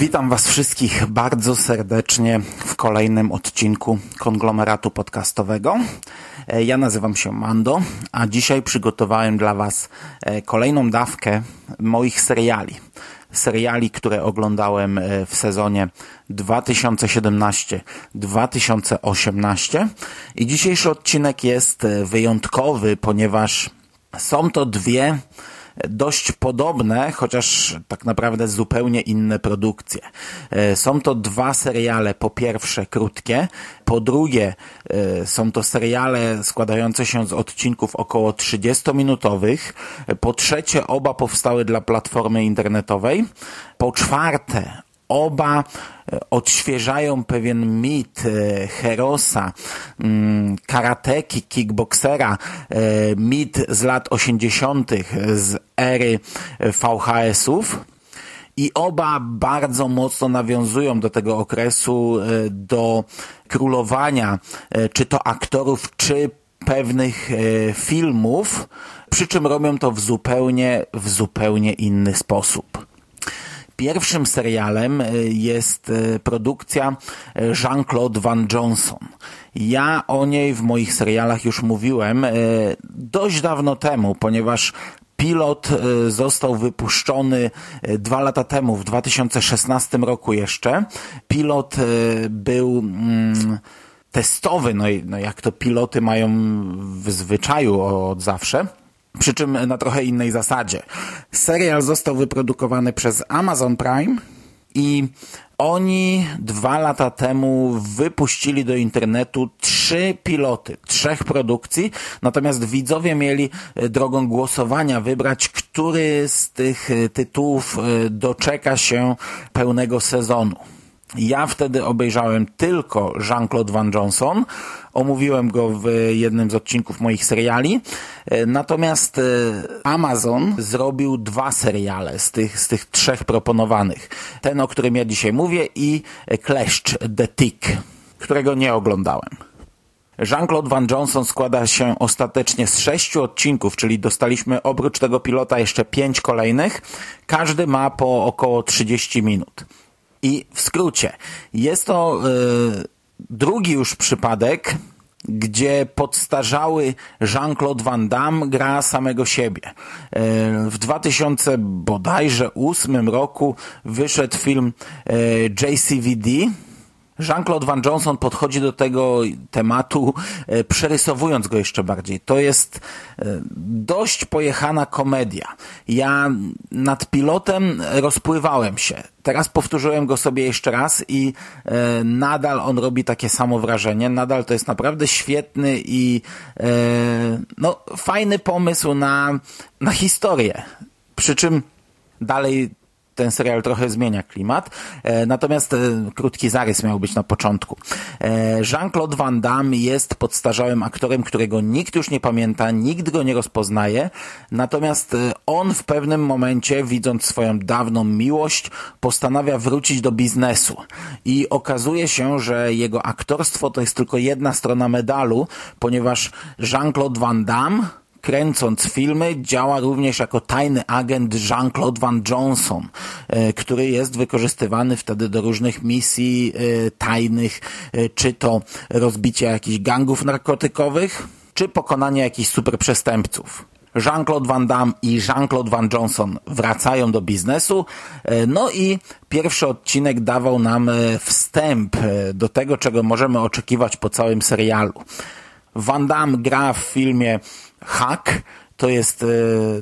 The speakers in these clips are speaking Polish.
Witam Was wszystkich bardzo serdecznie w kolejnym odcinku konglomeratu podcastowego. E, Ja nazywam się Mando, a dzisiaj przygotowałem dla Was e, kolejną dawkę moich seriali. Seriali, które oglądałem e, w sezonie 2017-2018. I dzisiejszy odcinek jest wyjątkowy, ponieważ są to dwie dość podobne, chociaż tak naprawdę zupełnie inne produkcje. E, Są to dwa seriale, po pierwsze krótkie, po drugie e, są to seriale składające się z odcinków około 30-minutowych, po trzecie oba powstały dla platformy internetowej, po czwarte oba e, odświeżają pewien mit e, Herosa, mm, karateki, kickboksera, e, mit z lat 80. z ery VHS-ów. I oba bardzo mocno nawiązują do tego okresu, do królowania, czy to aktorów, czy pewnych filmów, przy czym robią to w zupełnie, w zupełnie inny sposób. Pierwszym serialem e, jest e, produkcja e, Jean-Claude Van Johnson. Ja o niej w moich serialach już mówiłem dość dawno temu, ponieważ pilot został wypuszczony dwa lata temu, w 2016 roku jeszcze. Pilot był mm, testowy, no, no jak to piloty mają w zwyczaju od zawsze przy czym na trochę innej zasadzie. Serial został wyprodukowany przez Amazon Prime i oni dwa lata temu wypuścili do internetu trzy piloty, trzech produkcji, natomiast widzowie mieli e, drogą głosowania wybrać, który z tych e, tytułów e, doczeka się pełnego sezonu. Ja wtedy obejrzałem tylko Jean-Claude Van Johnson. Omówiłem go w jednym z odcinków moich seriali. E, Natomiast e, Amazon zrobił dwa seriale z tych, z tych trzech proponowanych. Ten, o którym ja dzisiaj mówię i Kleszcz The Tick, którego nie oglądałem. Jean-Claude Van Johnson składa się ostatecznie z sześciu odcinków, czyli dostaliśmy oprócz tego pilota jeszcze pięć kolejnych. Każdy ma po około 30 minut. I w skrócie, jest to e, drugi już przypadek, gdzie podstarzały Jean-Claude Van Damme gra samego siebie. E, w 2000 bodajże ósmym roku wyszedł film e, JCVD, Jean-Claude Van Johnson podchodzi do tego tematu, e, przerysowując go jeszcze bardziej. To jest e, dość pojechana komedia. Ja nad pilotem rozpływałem się. Teraz powtórzyłem go sobie jeszcze raz i e, nadal on robi takie samo wrażenie. Nadal to jest naprawdę świetny i no, fajny pomysł na, na historię. Przy czym dalej ten serial trochę zmienia klimat. E, natomiast e, krótki zarys miał być na początku. E, Jean-Claude Van Damme jest podstarzałym aktorem, którego nikt już nie pamięta, nikt go nie rozpoznaje. Natomiast on w pewnym momencie, widząc swoją dawną miłość, postanawia wrócić do biznesu. I okazuje się, że jego aktorstwo to jest tylko jedna strona medalu, ponieważ Jean-Claude Van Damme kręcąc filmy, działa również jako tajny agent Jean-Claude Van Johnson, e, który jest wykorzystywany wtedy do różnych misji e, tajnych, e, czy to rozbicie jakichś gangów narkotykowych, czy pokonanie jakichś superprzestępców. Jean-Claude Van Damme i Jean-Claude Van Johnson wracają do biznesu, no i pierwszy odcinek dawał nam wstęp do tego, czego możemy oczekiwać po całym serialu. Van Damme gra w filmie Hack. To jest e,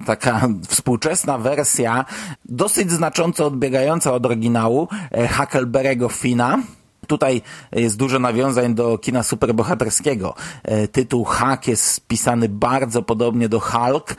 taka współczesna wersja, dosyć znacząco odbiegająca od oryginału e, Huckleberry'ego Fina. Tutaj jest dużo nawiązań do kina superbohaterskiego. E, tytuł Hulk jest spisany bardzo podobnie do Hulk.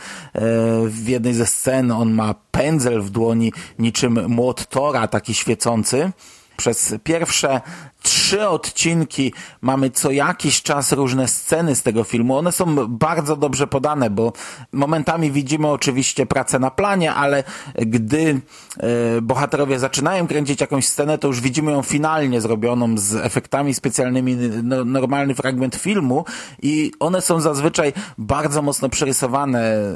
W jednej ze scen on ma pędzel w dłoni niczym młot Tora, taki świecący. Przez pierwsze trzy odcinki mamy co jakiś czas różne sceny z tego filmu. One są bardzo dobrze podane, bo momentami widzimy oczywiście pracę na planie, ale gdy e, bohaterowie zaczynają kręcić jakąś scenę, to już widzimy ją finalnie zrobioną z efektami specjalnymi, no, normalny fragment filmu i one są zazwyczaj bardzo mocno przerysowane, e,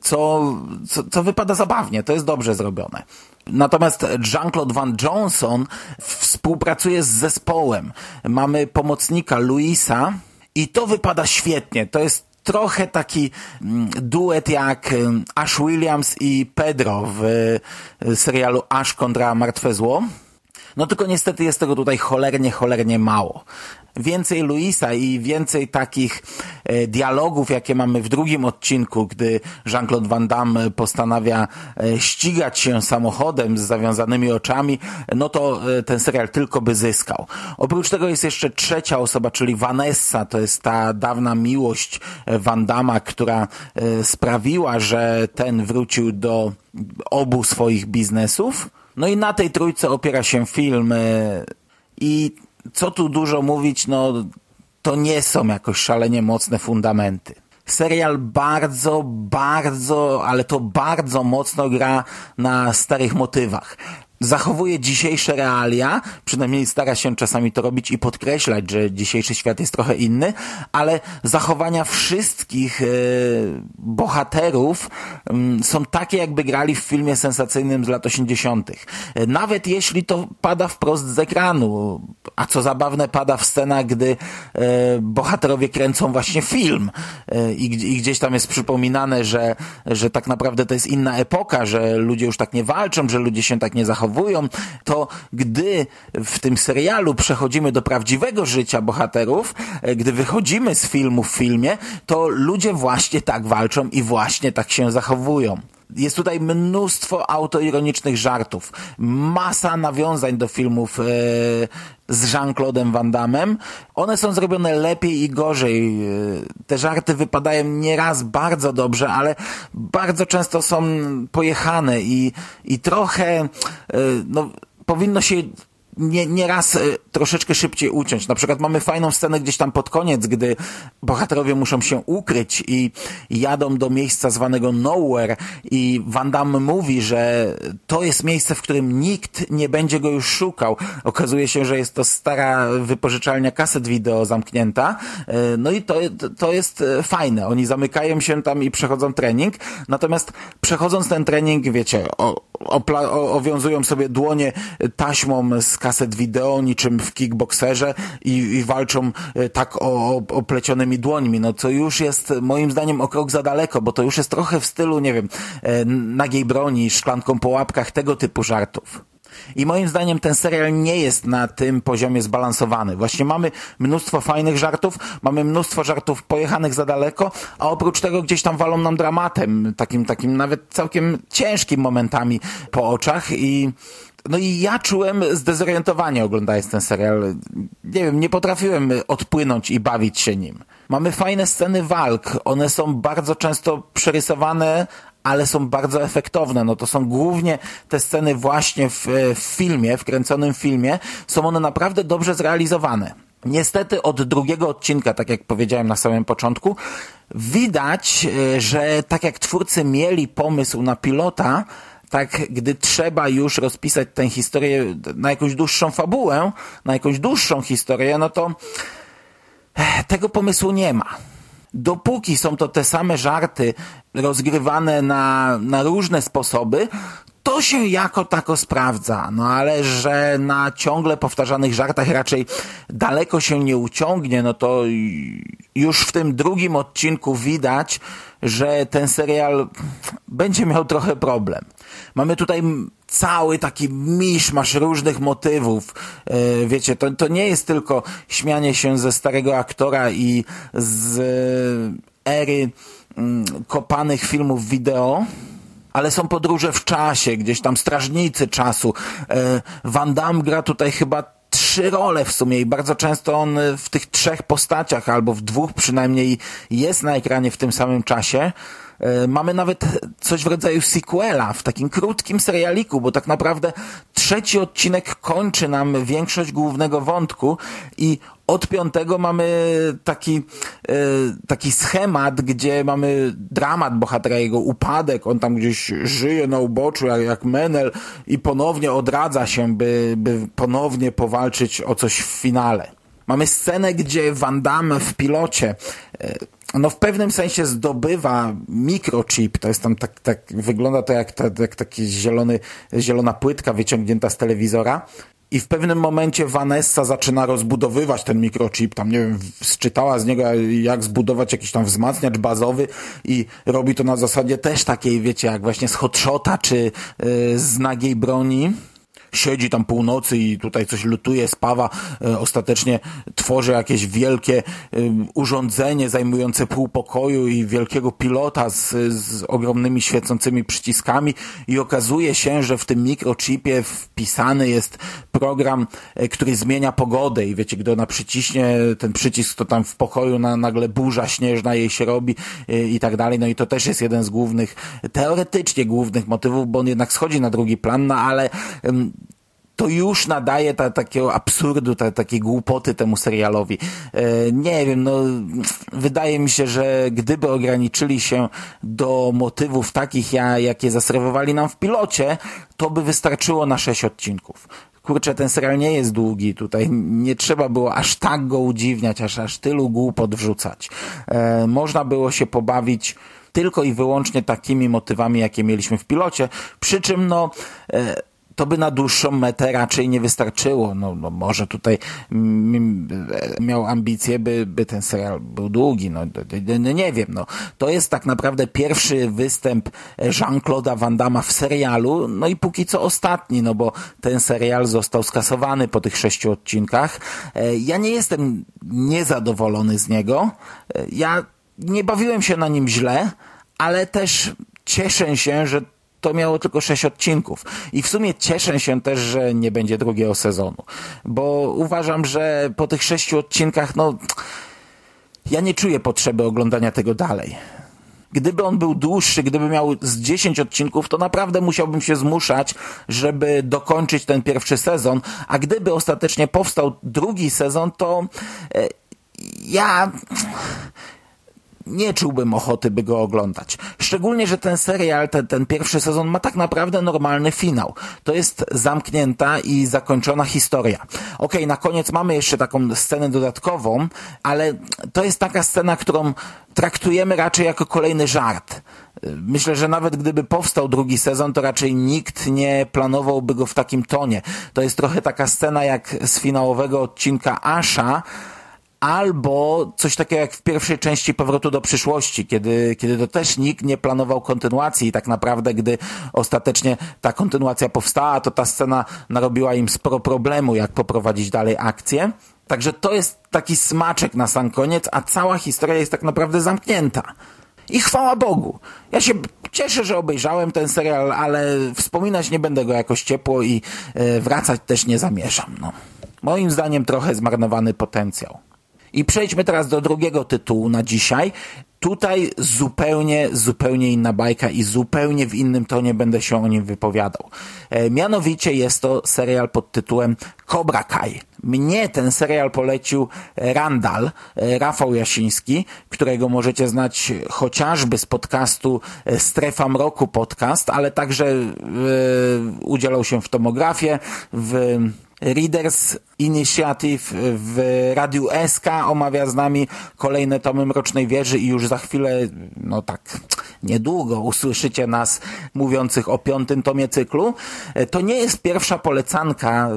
co, co, co wypada zabawnie. To jest dobrze zrobione. Natomiast Jean-Claude Van Johnson współpracuje z zespołem. Mamy pomocnika Luisa i to wypada świetnie. To jest trochę taki mm, duet jak mm, Ash Williams i Pedro w y, serialu Ash kontra Martwe Zło. No tylko niestety jest tego tutaj cholernie, cholernie mało więcej Luisa i więcej takich e, dialogów, jakie mamy w drugim odcinku, gdy Jean-Claude Van Damme postanawia e, ścigać się samochodem z zawiązanymi oczami, no to e, ten serial tylko by zyskał. Oprócz tego jest jeszcze trzecia osoba, czyli Vanessa, to jest ta dawna miłość Van Damme, która sprawiła, że ten wrócił do obu swoich biznesów. No i na tej trójce opiera się film i co tu dużo mówić, no to nie są jakoś szalenie mocne fundamenty. Serial bardzo, bardzo, ale to bardzo mocno gra na starych motywach zachowuje dzisiejsze realia, przynajmniej stara się czasami to robić i podkreślać, że dzisiejszy świat jest trochę inny, ale zachowania wszystkich e, bohaterów m, są takie, jakby grali w filmie sensacyjnym z lat 80. E, nawet jeśli to pada wprost z ekranu, a co zabawne, pada w scenach, gdy e, bohaterowie kręcą właśnie film i gdzieś tam jest przypominane, że, że tak naprawdę to jest inna epoka, że ludzie już tak nie walczą, że ludzie się tak nie zachowują, zachowują, to gdy w tym serialu przechodzimy do prawdziwego życia bohaterów, e, gdy wychodzimy z filmu w filmie, to ludzie właśnie tak walczą i właśnie tak się zachowują. Jest tutaj mnóstwo autoironicznych żartów, masa nawiązań do filmów e, z Jean-Claude'em Van Damme. One są zrobione lepiej i gorzej. E, te żarty wypadają nieraz bardzo dobrze, ale bardzo często są pojechane i, i trochę e, no, powinno się nie, nieraz e, troszeczkę szybciej uciąć. Na przykład mamy fajną scenę gdzieś tam pod koniec, gdy bohaterowie muszą się ukryć i jadą do miejsca zwanego Nowhere i Van Damme mówi, że to jest miejsce, w którym nikt nie będzie go już szukał. Okazuje się, że jest to stara wypożyczalnia kaset wideo zamknięta. E, no i to, to jest e, fajne. Oni zamykają się tam i przechodzą trening. Natomiast przechodząc ten trening, wiecie, o, o, owiązują sobie dłonie taśmą z kaset wideo, niczym w kickboxerze i, i walczą e, tak o, oplecionymi dłońmi, no co już jest moim zdaniem o krok za daleko, bo to już jest trochę w stylu, nie wiem, e, nagiej broni, szklanką po łapkach, tego typu żartów. I moim zdaniem ten serial nie jest na tym poziomie zbalansowany. Właśnie mamy mnóstwo fajnych żartów, mamy mnóstwo żartów pojechanych za daleko, a oprócz tego gdzieś tam walą nam dramatem, takim, takim nawet całkiem ciężkim momentami po oczach i no i ja czułem zdezorientowanie oglądając ten serial. Nie wiem, nie potrafiłem odpłynąć i bawić się nim. Mamy fajne sceny walk. One są bardzo często przerysowane, ale są bardzo efektowne. No to są głównie te sceny właśnie w, w filmie, w kręconym filmie. Są one naprawdę dobrze zrealizowane. Niestety od drugiego odcinka, tak jak powiedziałem na samym początku, widać, e, że tak jak twórcy mieli pomysł na pilota, tak gdy trzeba już rozpisać tę historię na jakąś dłuższą fabułę, na jakąś dłuższą historię, no to eh, tego pomysłu nie ma. Dopóki są to te same żarty rozgrywane na, na różne sposoby, to się jako tako sprawdza, no ale że na ciągle powtarzanych żartach raczej daleko się nie uciągnie, no to już w tym drugim odcinku widać, że ten serial będzie miał trochę problem. Mamy tutaj cały taki miszmasz różnych motywów. E, wiecie, to, to nie jest tylko śmianie się ze starego aktora i z ery mm, kopanych filmów wideo, ale są podróże w czasie, gdzieś tam strażnicy czasu. E, Van Damme gra tutaj chyba trzy role w sumie i bardzo często on w tych trzech postaciach albo w dwóch przynajmniej jest na ekranie w tym samym czasie. E, mamy nawet coś w rodzaju sequela w takim krótkim serialiku, bo tak naprawdę trzeci odcinek kończy nam większość głównego wątku i od piątego mamy taki, e, taki schemat, gdzie mamy dramat bohatera, jego upadek, on tam gdzieś żyje na uboczu jak, jak Menel i ponownie odradza się, by, by ponownie powalczyć o coś w finale. Mamy scenę, gdzie Van Damme w pilocie e, no w pewnym sensie zdobywa mikrochip, to jest tam tak, tak wygląda to jak, ta, jak taki zielony, zielona płytka wyciągnięta z telewizora. I w pewnym momencie Vanessa zaczyna rozbudowywać ten mikrochip, tam nie wiem, sczytała z niego jak zbudować jakiś tam wzmacniacz bazowy i robi to na zasadzie też takiej, wiecie, jak właśnie z hotshota czy yy, z nagiej broni siedzi tam północy i tutaj coś lutuje, spawa, e, ostatecznie tworzy jakieś wielkie e, urządzenie zajmujące pół pokoju i wielkiego pilota z, z ogromnymi świecącymi przyciskami i okazuje się, że w tym mikrochipie wpisany jest program, e, który zmienia pogodę i wiecie, gdy ona przyciśnie ten przycisk, to tam w pokoju na, nagle burza śnieżna jej się robi i tak dalej. No i to też jest jeden z głównych, teoretycznie głównych motywów, bo on jednak schodzi na drugi plan, no ale to już nadaje ta, takiego absurdu, ta, takiej głupoty temu serialowi. E, nie wiem, no wydaje mi się, że gdyby ograniczyli się do motywów takich, ja, jakie zaserwowali nam w pilocie, to by wystarczyło na sześć odcinków kurczę, ten serial nie jest długi tutaj, nie trzeba było aż tak go udziwniać, aż, aż tylu głupot wrzucać. E, można było się pobawić tylko i wyłącznie takimi motywami, jakie mieliśmy w pilocie, przy czym no... E, to by na dłuższą metę raczej nie wystarczyło. No, no może tutaj mm, miał ambicje, by, by ten serial był długi. No, no, nie wiem. No. To jest tak naprawdę pierwszy występ Jean-Claude'a Van Damme w serialu, no i póki co ostatni, no bo ten serial został skasowany po tych sześciu odcinkach. E, ja nie jestem niezadowolony z niego. E, ja nie bawiłem się na nim źle, ale też cieszę się, że to miało tylko sześć odcinków. I w sumie cieszę się też, że nie będzie drugiego sezonu. Bo uważam, że po tych sześciu odcinkach, no, ja nie czuję potrzeby oglądania tego dalej. Gdyby on był dłuższy, gdyby miał z 10 odcinków, to naprawdę musiałbym się zmuszać, żeby dokończyć ten pierwszy sezon, a gdyby ostatecznie powstał drugi sezon, to e, ja nie czułbym ochoty, by go oglądać. Szczególnie, że ten serial, ten, ten pierwszy sezon ma tak naprawdę normalny finał. To jest zamknięta i zakończona historia. Okej, okay, na koniec mamy jeszcze taką scenę dodatkową, ale to jest taka scena, którą traktujemy raczej jako kolejny żart. Myślę, że nawet gdyby powstał drugi sezon, to raczej nikt nie planowałby go w takim tonie. To jest trochę taka scena jak z finałowego odcinka Asha, albo coś takiego jak w pierwszej części Powrotu do przyszłości, kiedy, kiedy to też nikt nie planował kontynuacji i tak naprawdę, gdy ostatecznie ta kontynuacja powstała, to ta scena narobiła im sporo problemu, jak poprowadzić dalej akcję. Także to jest taki smaczek na sam koniec, a cała historia jest tak naprawdę zamknięta. I chwała Bogu. Ja się cieszę, że obejrzałem ten serial, ale wspominać nie będę go jakoś ciepło i e, wracać też nie zamierzam. No. Moim zdaniem trochę zmarnowany potencjał. I przejdźmy teraz do drugiego tytułu na dzisiaj. Tutaj zupełnie, zupełnie inna bajka i zupełnie w innym tonie będę się o nim wypowiadał. E, mianowicie jest to serial pod tytułem Cobra Kai. Mnie ten serial polecił Randall, e, Rafał Jasiński, którego możecie znać chociażby z podcastu e, Strefa Mroku podcast, ale także udzielał się w tomografie, w Readers Initiative w Radiu SK omawia z nami kolejne tomy Mrocznej Wieży i już za chwilę, no tak, niedługo usłyszycie nas mówiących o piątym tomie cyklu. To nie jest pierwsza polecanka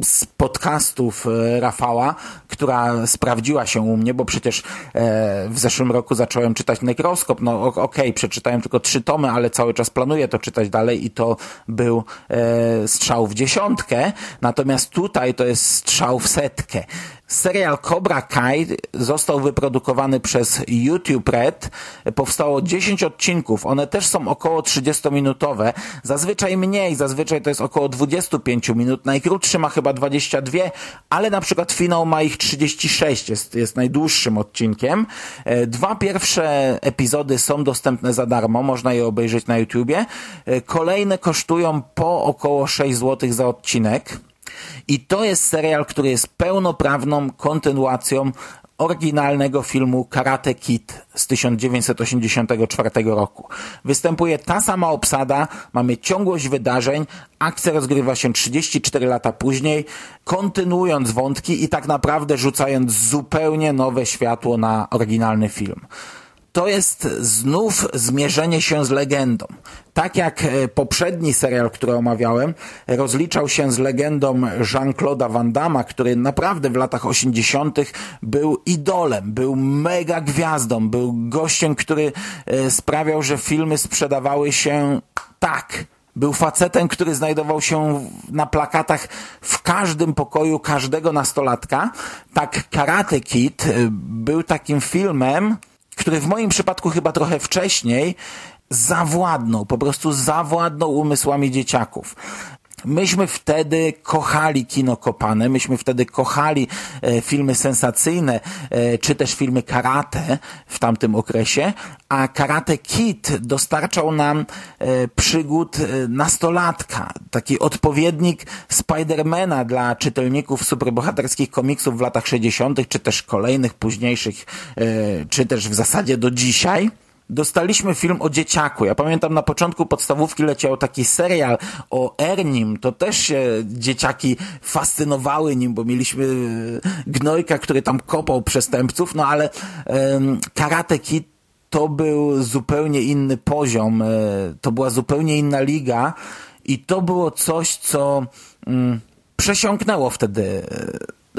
y, z podcastów Rafała, która sprawdziła się u mnie, bo przecież e, w zeszłym roku zacząłem czytać Nekroskop. No okej, okay, przeczytałem tylko trzy tomy, ale cały czas planuję to czytać dalej i to był e, strzał w dziesiątkę. Natomiast tutaj to jest strzał w setkę. Serial Cobra Kai został wyprodukowany przez YouTube Red. Powstało 10 odcinków. One też są około 30-minutowe. Zazwyczaj mniej, zazwyczaj to jest około 25 minut. Najkrótszy ma chyba 22, ale na przykład finał ma ich 36, jest, jest najdłuższym odcinkiem. E, dwa pierwsze epizody są dostępne za darmo, można je obejrzeć na YouTubie. E, kolejne kosztują po około 6 zł za odcinek. I to jest serial, który jest pełnoprawną kontynuacją oryginalnego filmu Karate Kid z 1984 roku. Występuje ta sama obsada, mamy ciągłość wydarzeń, akcja rozgrywa się 34 lata później, kontynuując wątki i tak naprawdę rzucając zupełnie nowe światło na oryginalny film to jest znów zmierzenie się z legendą. Tak jak e, poprzedni serial, który omawiałem, rozliczał się z legendą Jean-Claude'a Van Damme, który naprawdę w latach 80. był idolem, był mega gwiazdą, był gościem, który e, sprawiał, że filmy sprzedawały się tak, był facetem, który znajdował się na plakatach w każdym pokoju każdego nastolatka. Tak Karate Kid e, był takim filmem, który w moim przypadku chyba trochę wcześniej zawładnął, po prostu zawładnął umysłami dzieciaków. Myśmy wtedy kochali kino kopane, myśmy wtedy kochali e, filmy sensacyjne, e, czy też filmy karate w tamtym okresie, a Karate Kid dostarczał nam e, przygód e, nastolatka, taki odpowiednik Spidermana dla czytelników superbohaterskich komiksów w latach 60., czy też kolejnych późniejszych, e, czy też w zasadzie do dzisiaj dostaliśmy film o dzieciaku. Ja pamiętam na początku podstawówki leciał taki serial o Ernim. To też się dzieciaki fascynowały nim, bo mieliśmy e, gnojka, który tam kopał przestępców, no ale um, Karate Kid to był zupełnie inny poziom, e, to była zupełnie inna liga i to było coś, co um, przesiąknęło wtedy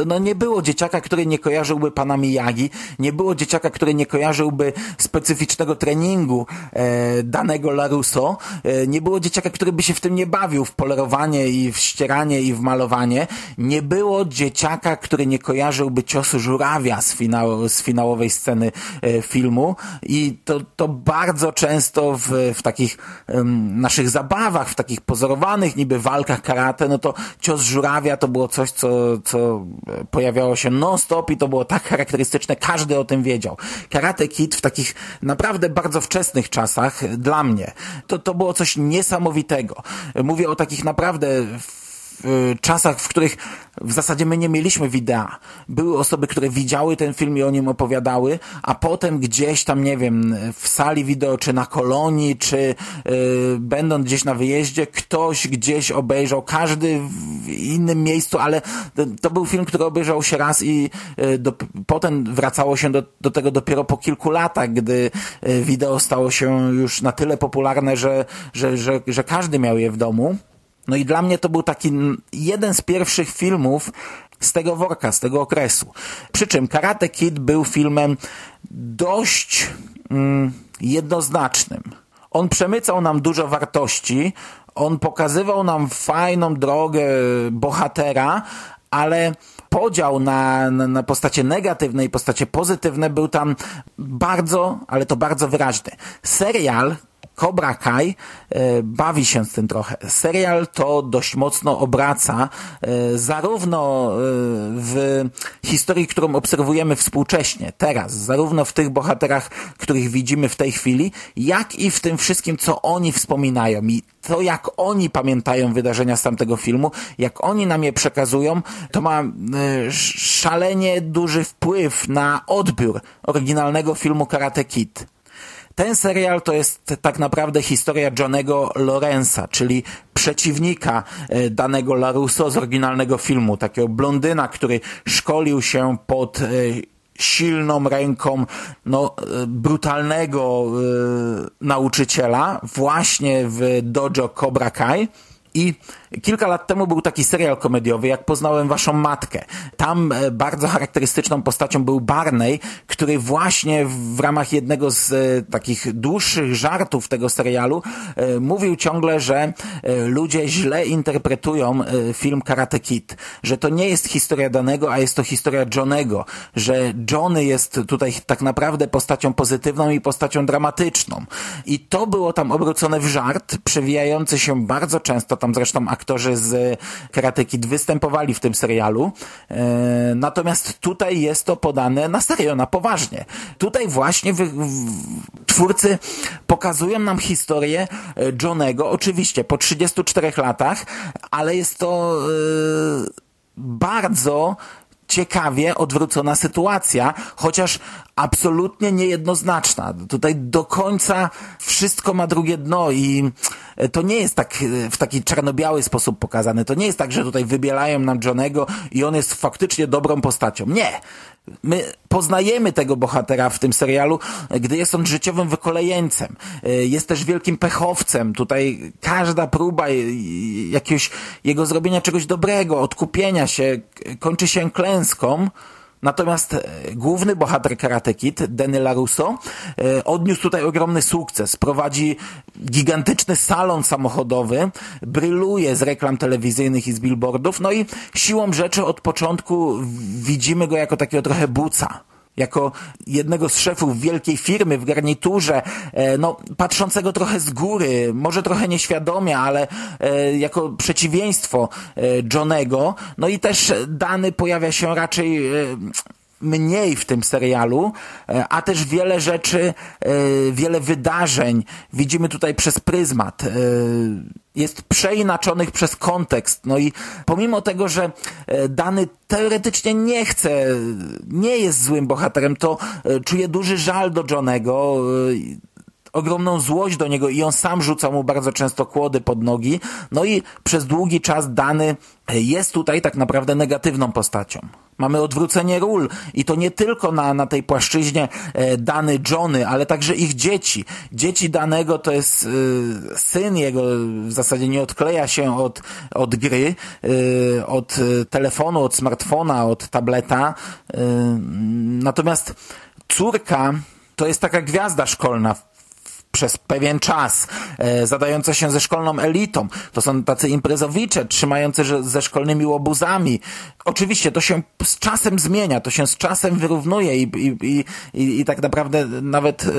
no nie było dzieciaka, który nie kojarzyłby pana Miyagi, nie było dzieciaka, który nie kojarzyłby specyficznego treningu e, danego Laruso, e, nie było dzieciaka, który by się w tym nie bawił, w polerowanie i w ścieranie i w malowanie, nie było dzieciaka, który nie kojarzyłby ciosu żurawia z, finał, z finałowej sceny e, filmu. I to, to bardzo często w, w takich um, naszych zabawach, w takich pozorowanych niby walkach karate, no to cios żurawia to było coś, co, co pojawiało się non-stop i to było tak charakterystyczne, każdy o tym wiedział. Karate Kid w takich naprawdę bardzo wczesnych czasach, dla mnie, to, to było coś niesamowitego. Mówię o takich naprawdę w czasach, w których w zasadzie my nie mieliśmy widea. Były osoby, które widziały ten film i o nim opowiadały, a potem gdzieś tam, nie wiem, w sali wideo, czy na kolonii, czy yy, będąc gdzieś na wyjeździe, ktoś gdzieś obejrzał, każdy w innym miejscu, ale to, był film, który obejrzał się raz i yy, do, potem wracało się do, do tego dopiero po kilku latach, gdy yy, wideo stało się już na tyle popularne, że, że, że, że każdy miał je w domu. No i dla mnie to był taki jeden z pierwszych filmów z tego worka, z tego okresu. Przy czym Karate Kid był filmem dość mm, jednoznacznym. On przemycał nam dużo wartości, on pokazywał nam fajną drogę bohatera, ale podział na, na, na postacie negatywne i postacie pozytywne był tam bardzo, ale to bardzo wyraźny. Serial Cobra Kai e, bawi się z tym trochę. Serial to dość mocno obraca e, zarówno e, w historii, którą obserwujemy współcześnie, teraz, zarówno w tych bohaterach, których widzimy w tej chwili, jak i w tym wszystkim, co oni wspominają i to, jak oni pamiętają wydarzenia z tamtego filmu, jak oni nam je przekazują, to ma szalenie duży wpływ na odbiór oryginalnego filmu Karate Kid. Ten serial to jest tak naprawdę historia Johnego Lorenza, czyli przeciwnika e, danego Larusso z oryginalnego filmu, takiego blondyna, który szkolił się pod e, silną ręką no, e, brutalnego nauczyciela właśnie w dojo Cobra Kai I kilka lat temu był taki serial komediowy, jak poznałem waszą matkę. Tam e, bardzo charakterystyczną postacią był Barney, który właśnie w ramach jednego z e, takich dłuższych żartów tego serialu e, mówił ciągle, że ludzie źle interpretują film Karate Kid, że to nie jest historia danego, a jest to historia Johnego, że Johnny jest tutaj tak naprawdę postacią pozytywną i postacią dramatyczną. I to było tam obrócone w żart, przewijający się bardzo często, tam zresztą aktorzy z Karate Kid występowali w tym serialu. E, natomiast tutaj jest to podane na serio, na poważnie. Tutaj właśnie twórcy pokazują nam historię e, Johnego, oczywiście po 34 latach, ale jest to yy, bardzo ciekawie odwrócona sytuacja, chociaż absolutnie niejednoznaczna. Tutaj do końca wszystko ma drugie dno i to nie jest tak w taki czarno-biały sposób pokazane. To nie jest tak, że tutaj wybielają nam Johnego i on jest faktycznie dobrą postacią. Nie. My poznajemy tego bohatera w tym serialu, gdy jest on życiowym wykolejeńcem. Jest też wielkim pechowcem. Tutaj każda próba jakiegoś jego zrobienia czegoś dobrego, odkupienia się, kończy się klęską. Natomiast e, główny bohater Karate Kid, Danny LaRusso, e, odniósł tutaj ogromny sukces. Prowadzi gigantyczny salon samochodowy, bryluje z reklam telewizyjnych i z billboardów, no i siłą rzeczy od początku widzimy go jako takiego trochę buca jako jednego z szefów wielkiej firmy w garniturze, e, no, patrzącego trochę z góry, może trochę nieświadomie, ale e, jako przeciwieństwo e, Johnego. No i też Dany pojawia się raczej mniej w tym serialu, a też wiele rzeczy, wiele wydarzeń widzimy tutaj przez pryzmat jest przeinaczonych przez kontekst. No i pomimo tego, że e, dany teoretycznie nie chce, nie jest złym bohaterem, to e, czuje duży żal do Johnego, e, ogromną złość do niego i on sam rzuca mu bardzo często kłody pod nogi. No i przez długi czas Dany jest tutaj tak naprawdę negatywną postacią. Mamy odwrócenie ról i to nie tylko na, na tej płaszczyźnie e, Dany Johnny, ale także ich dzieci. Dzieci Danego to jest e, syn jego, w zasadzie nie odkleja się od, od gry, e, od telefonu, od smartfona, od tableta. E, natomiast córka to jest taka gwiazda szkolna przez pewien czas, e, zadające się ze szkolną elitą. To są tacy imprezowicze, trzymający ze szkolnymi łobuzami. Oczywiście to się z czasem zmienia, to się z czasem wyrównuje i, i, i, i tak naprawdę nawet e,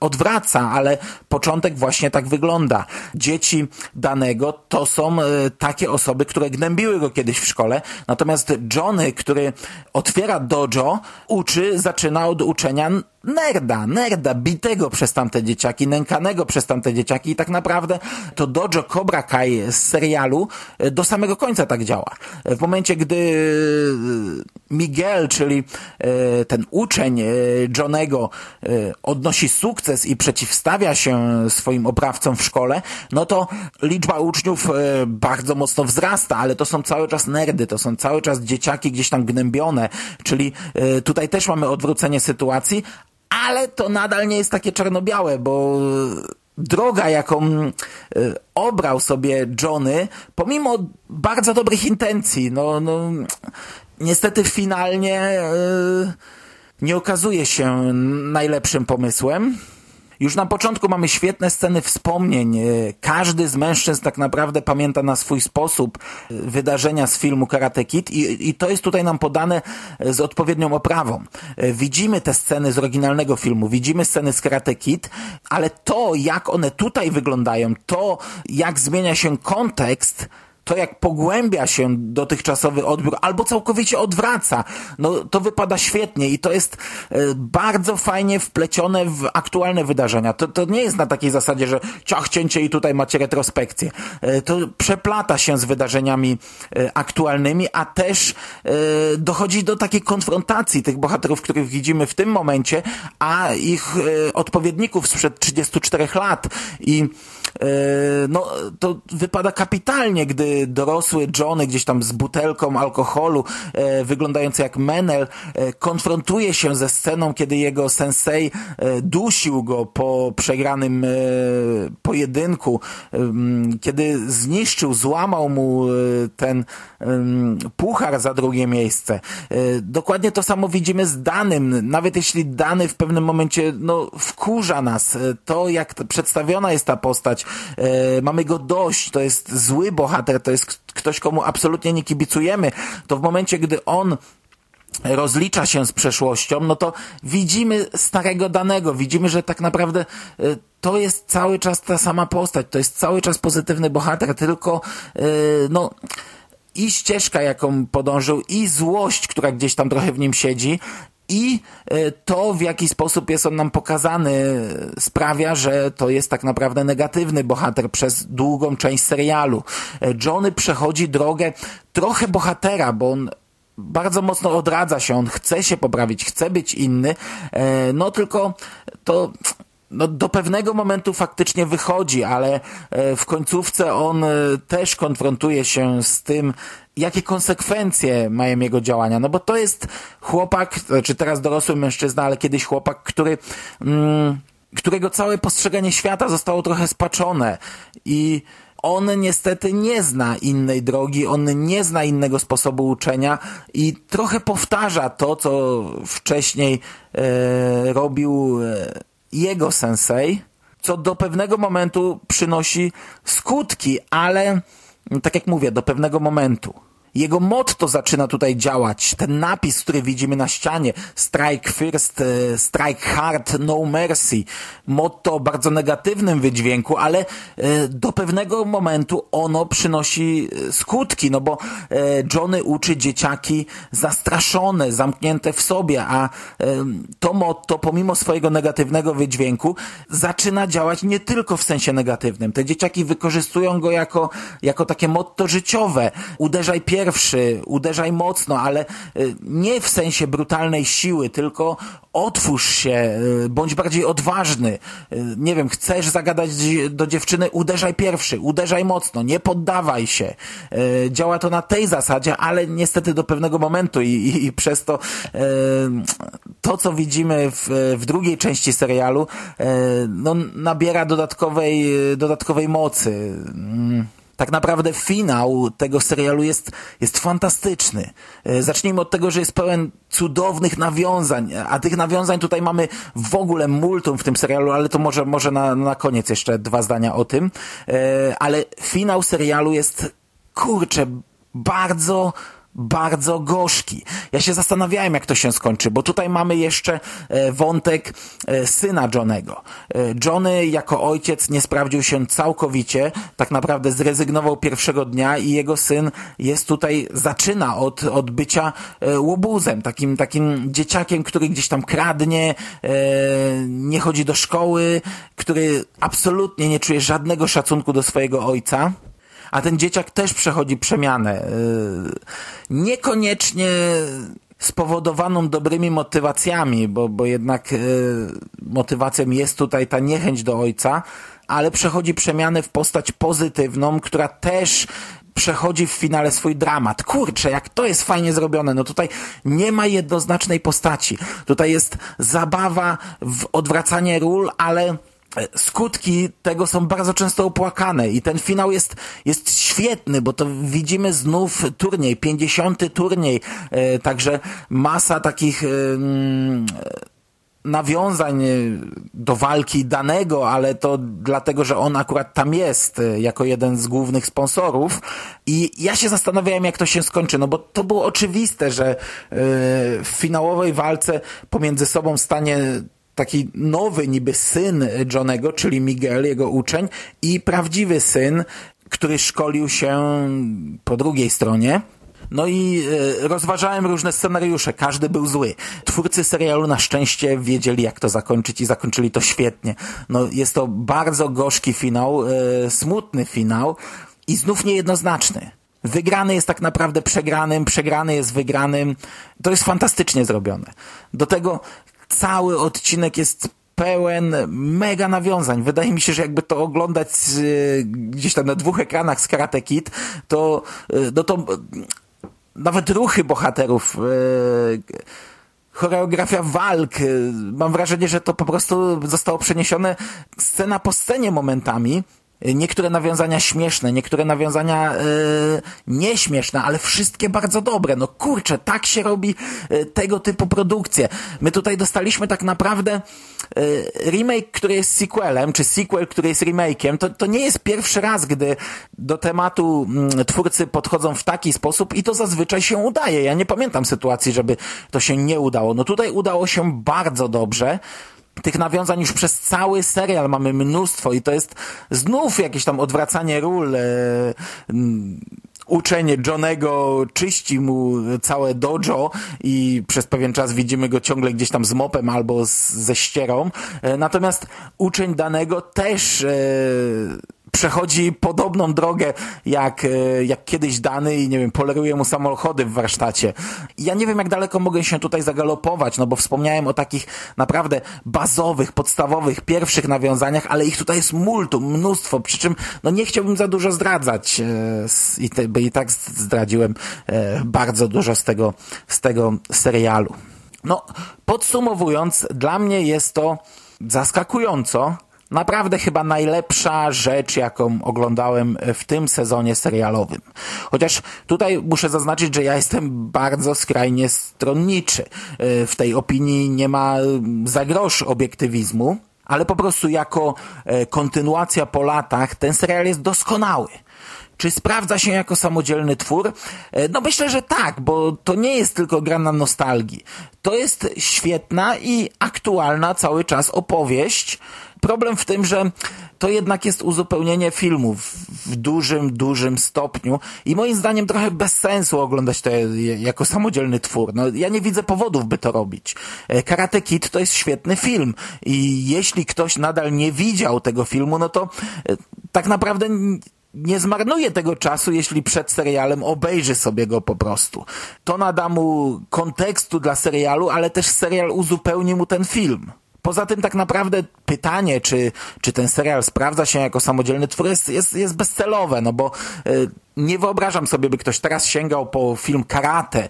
odwraca, ale początek właśnie tak wygląda. Dzieci danego to są e, takie osoby, które gnębiły go kiedyś w szkole, natomiast Johnny, który otwiera dojo, uczy, zaczyna od uczenia nerda, nerda, bitego przez tamte dzieciaki, nękanego przez tamte dzieciaki i tak naprawdę to dojo Cobra Kai z serialu e, do samego końca tak działa. W momencie, gdy e, Miguel, czyli e, ten uczeń Johnego odnosi sukces i przeciwstawia się swoim oprawcom w szkole, no to liczba uczniów bardzo mocno wzrasta, ale to są cały czas nerdy, to są cały czas dzieciaki gdzieś tam gnębione, czyli tutaj też mamy odwrócenie sytuacji, ale to nadal nie jest takie czarno-białe, bo droga, jaką e, obrał sobie Johnny, pomimo bardzo dobrych intencji, no, no niestety finalnie e, nie okazuje się najlepszym pomysłem. Już na początku mamy świetne sceny wspomnień. E, każdy z mężczyzn tak naprawdę pamięta na swój sposób e, wydarzenia z filmu Karate Kid i, i to jest tutaj nam podane e, z odpowiednią oprawą. Widzimy te sceny z oryginalnego filmu, widzimy sceny z Karate Kid, ale to jak one tutaj wyglądają, to jak zmienia się kontekst, to jak pogłębia się dotychczasowy odbiór, albo całkowicie odwraca, no to wypada świetnie i to jest e, bardzo fajnie wplecione w aktualne wydarzenia. To, to nie jest na takiej zasadzie, że ciach cięcie i tutaj macie retrospekcję. E, to przeplata się z wydarzeniami e, aktualnymi, a też dochodzi do takiej konfrontacji tych bohaterów, których widzimy w tym momencie, a ich odpowiedników sprzed 34 lat i no to wypada kapitalnie, gdy dorosły Johnny gdzieś tam z butelką alkoholu, e, wyglądający jak Menel, e, konfrontuje się ze sceną, kiedy jego sensei dusił go po przegranym pojedynku, kiedy zniszczył, złamał mu ten puchar za drugie miejsce. Dokładnie to samo widzimy z Danym. Nawet jeśli Dany w pewnym momencie no, wkurza nas, to jak przedstawiona jest ta postać, mamy go dość, to jest zły bohater, to jest ktoś, komu absolutnie nie kibicujemy, to w momencie, gdy on rozlicza się z przeszłością, no to widzimy starego danego, widzimy, że tak naprawdę e, to jest cały czas ta sama postać, to jest cały czas pozytywny bohater, tylko e, no i ścieżka, jaką podążył, i złość, która gdzieś tam trochę w nim siedzi, i e, to, w jaki sposób jest on nam pokazany, sprawia, że to jest tak naprawdę negatywny bohater przez długą część serialu. E, Johnny przechodzi drogę trochę bohatera, bo on bardzo mocno odradza się, on chce się poprawić, chce być inny, e, no tylko to no, do pewnego momentu faktycznie wychodzi, ale w końcówce on też konfrontuje się z tym, jakie konsekwencje mają jego działania. No bo to jest chłopak, czy teraz dorosły mężczyzna, ale kiedyś chłopak, który, mm, którego całe postrzeganie świata zostało trochę spaczone i on niestety nie zna innej drogi, on nie zna innego sposobu uczenia i trochę powtarza to, co wcześniej e, robił e, jego sensei, co do pewnego momentu przynosi skutki, ale tak jak mówię, do pewnego momentu. Jego motto zaczyna tutaj działać. Ten napis, który widzimy na ścianie, strike first, e, strike hard, no mercy. Motto o bardzo negatywnym wydźwięku, ale e, do pewnego momentu ono przynosi e, skutki, no bo Johnny uczy dzieciaki zastraszone, zamknięte w sobie, a to motto, pomimo swojego negatywnego wydźwięku, zaczyna działać nie tylko w sensie negatywnym. Te dzieciaki wykorzystują go jako, jako takie motto życiowe. Uderzaj pierwszy pierwszy, uderzaj mocno, ale y, nie w sensie brutalnej siły, tylko otwórz się, y, bądź bardziej odważny. Y, nie wiem, chcesz zagadać do dziewczyny, uderzaj pierwszy, uderzaj mocno, nie poddawaj się. Działa to na tej zasadzie, ale niestety do pewnego momentu i, i, i przez to to, co widzimy w, w drugiej części serialu, no, nabiera dodatkowej, dodatkowej mocy. Tak naprawdę finał tego serialu jest, jest fantastyczny. E, zacznijmy od tego, że jest pełen cudownych nawiązań, a tych nawiązań tutaj mamy w ogóle multum w tym serialu, ale to może, może na, na koniec jeszcze dwa zdania o tym. E, ale finał serialu jest, kurczę, bardzo bardzo gorzki. Ja się zastanawiałem, jak to się skończy, bo tutaj mamy jeszcze e, wątek e, syna Johnego. E, Johnny jako ojciec nie sprawdził się całkowicie, tak naprawdę zrezygnował pierwszego dnia i jego syn jest tutaj, zaczyna od, od bycia łobuzem, takim, takim dzieciakiem, który gdzieś tam kradnie, nie chodzi do szkoły, który absolutnie nie czuje żadnego szacunku do swojego ojca a ten dzieciak też przechodzi przemianę. Y, niekoniecznie spowodowaną dobrymi motywacjami, bo, bo jednak y, motywacją jest tutaj ta niechęć do ojca, ale przechodzi przemianę w postać pozytywną, która też przechodzi w finale swój dramat. Kurczę, jak to jest fajnie zrobione. No tutaj nie ma jednoznacznej postaci. Tutaj jest zabawa w odwracanie ról, ale skutki tego są bardzo często opłakane i ten finał jest, jest świetny, bo to widzimy znów turniej, 50. turniej, e, także masa takich e, nawiązań do walki danego, ale to dlatego, że on akurat tam jest e, jako jeden z głównych sponsorów i ja się zastanawiałem, jak to się skończy, no bo to było oczywiste, że w finałowej walce pomiędzy sobą stanie taki nowy niby syn Johnego, czyli Miguel, jego uczeń i prawdziwy syn, który szkolił się po drugiej stronie. No i e, rozważałem różne scenariusze, każdy był zły. Twórcy serialu na szczęście wiedzieli jak to zakończyć i zakończyli to świetnie. No jest to bardzo gorzki finał, e, smutny finał i znów niejednoznaczny. Wygrany jest tak naprawdę przegranym, przegrany jest wygranym. To jest fantastycznie zrobione. Do tego cały odcinek jest pełen mega nawiązań. Wydaje mi się, że jakby to oglądać y, gdzieś tam na dwóch ekranach z Karate Kid, to, y, no to y, nawet ruchy bohaterów, y, choreografia walk. y, Mam wrażenie, że to po prostu zostało przeniesione scena po scenie momentami. Niektóre nawiązania śmieszne, niektóre nawiązania y, nieśmieszne, ale wszystkie bardzo dobre. No kurczę, tak się robi y, tego typu produkcje. My tutaj dostaliśmy tak naprawdę y, remake, który jest sequelem, czy sequel, który jest remake'iem. To, to nie jest pierwszy raz, gdy do tematu mm, twórcy podchodzą w taki sposób i to zazwyczaj się udaje. Ja nie pamiętam sytuacji, żeby to się nie udało. No tutaj udało się bardzo dobrze. Tych nawiązań już przez cały serial mamy mnóstwo i to jest znów jakieś tam odwracanie ról. E, uczeń Johnego czyści mu całe dojo i przez pewien czas widzimy go ciągle gdzieś tam z mopem albo z, ze ścierą. E, natomiast uczeń danego też e, przechodzi podobną drogę jak, e, jak kiedyś dany i nie wiem, poleruje mu samochody w warsztacie. Ja nie wiem, jak daleko mogę się tutaj zagalopować, no bo wspomniałem o takich naprawdę bazowych, podstawowych, pierwszych nawiązaniach, ale ich tutaj jest multum, mnóstwo, przy czym no nie chciałbym za dużo zdradzać e, i, te, i tak zdradziłem e, bardzo dużo z tego, z tego serialu. No, podsumowując, dla mnie jest to zaskakująco, naprawdę chyba najlepsza rzecz, jaką oglądałem w tym sezonie serialowym. Chociaż tutaj muszę zaznaczyć, że ja jestem bardzo skrajnie stronniczy. E, W tej opinii nie ma mm, za grosz obiektywizmu, ale po prostu jako e, kontynuacja po latach ten serial jest doskonały. Czy sprawdza się jako samodzielny twór? E, No myślę, że tak, bo to nie jest tylko gra na nostalgii. To jest świetna i aktualna cały czas opowieść. Problem w tym, że to jednak jest uzupełnienie filmu w, dużym, dużym stopniu i moim zdaniem trochę bez sensu oglądać to jako samodzielny twór. No, ja nie widzę powodów, by to robić. E, Karate Kid to jest świetny film i jeśli ktoś nadal nie widział tego filmu, no to e, tak naprawdę nie zmarnuje tego czasu, jeśli przed serialem obejrzy sobie go po prostu. To nada mu kontekstu dla serialu, ale też serial uzupełni mu ten film. Poza tym tak naprawdę pytanie, czy, czy ten serial sprawdza się jako samodzielny twór jest, jest, jest bezcelowe, no bo y, nie wyobrażam sobie, by ktoś teraz sięgał po film Karate,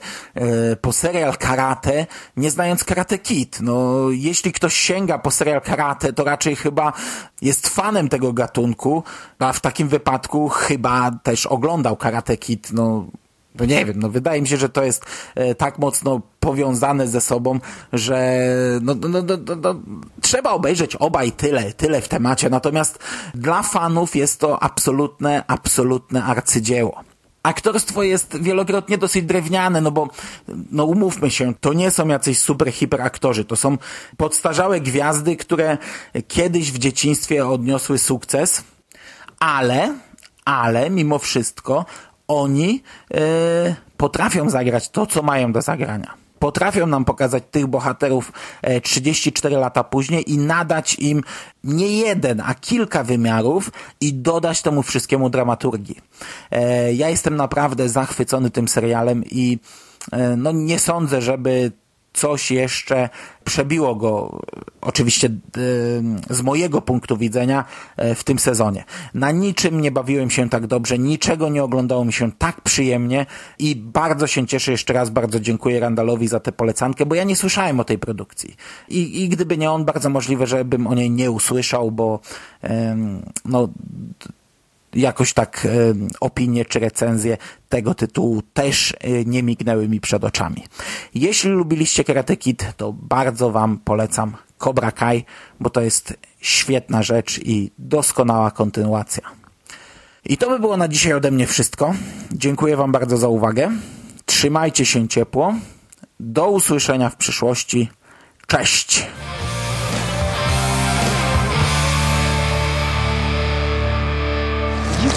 y, po serial Karate, nie znając Karate Kid. No, jeśli ktoś sięga po serial Karate, to raczej chyba jest fanem tego gatunku, a w takim wypadku chyba też oglądał Karate Kid, no no nie wiem, no wydaje mi się, że to jest e, tak mocno powiązane ze sobą, że no, no, no, no, no, trzeba obejrzeć obaj tyle, tyle w temacie. Natomiast dla fanów jest to absolutne, absolutne arcydzieło. Aktorstwo jest wielokrotnie dosyć drewniane, no bo, no umówmy się, to nie są jacyś super hiper aktorzy, to są podstarzałe gwiazdy, które kiedyś w dzieciństwie odniosły sukces, ale, ale mimo wszystko oni e, potrafią zagrać to, co mają do zagrania. Potrafią nam pokazać tych bohaterów e, 34 lata później i nadać im nie jeden, a kilka wymiarów i dodać temu wszystkiemu dramaturgii. E, ja jestem naprawdę zachwycony tym serialem i e, no nie sądzę, żeby coś jeszcze przebiło go, oczywiście y, z mojego punktu widzenia, y, w tym sezonie. Na niczym nie bawiłem się tak dobrze, niczego nie oglądało mi się tak przyjemnie i bardzo się cieszę, jeszcze raz bardzo dziękuję Randalowi za tę polecankę, bo ja nie słyszałem o tej produkcji. I, i gdyby nie on, bardzo możliwe, żebym o niej nie usłyszał, bo no jakoś tak e, opinie czy recenzje tego tytułu też e, nie mignęły mi przed oczami. Jeśli lubiliście Karate Kid, to bardzo Wam polecam Cobra Kai, bo to jest świetna rzecz i doskonała kontynuacja. I to by było na dzisiaj ode mnie wszystko. Dziękuję Wam bardzo za uwagę. Trzymajcie się ciepło. Do usłyszenia w przyszłości. Cześć!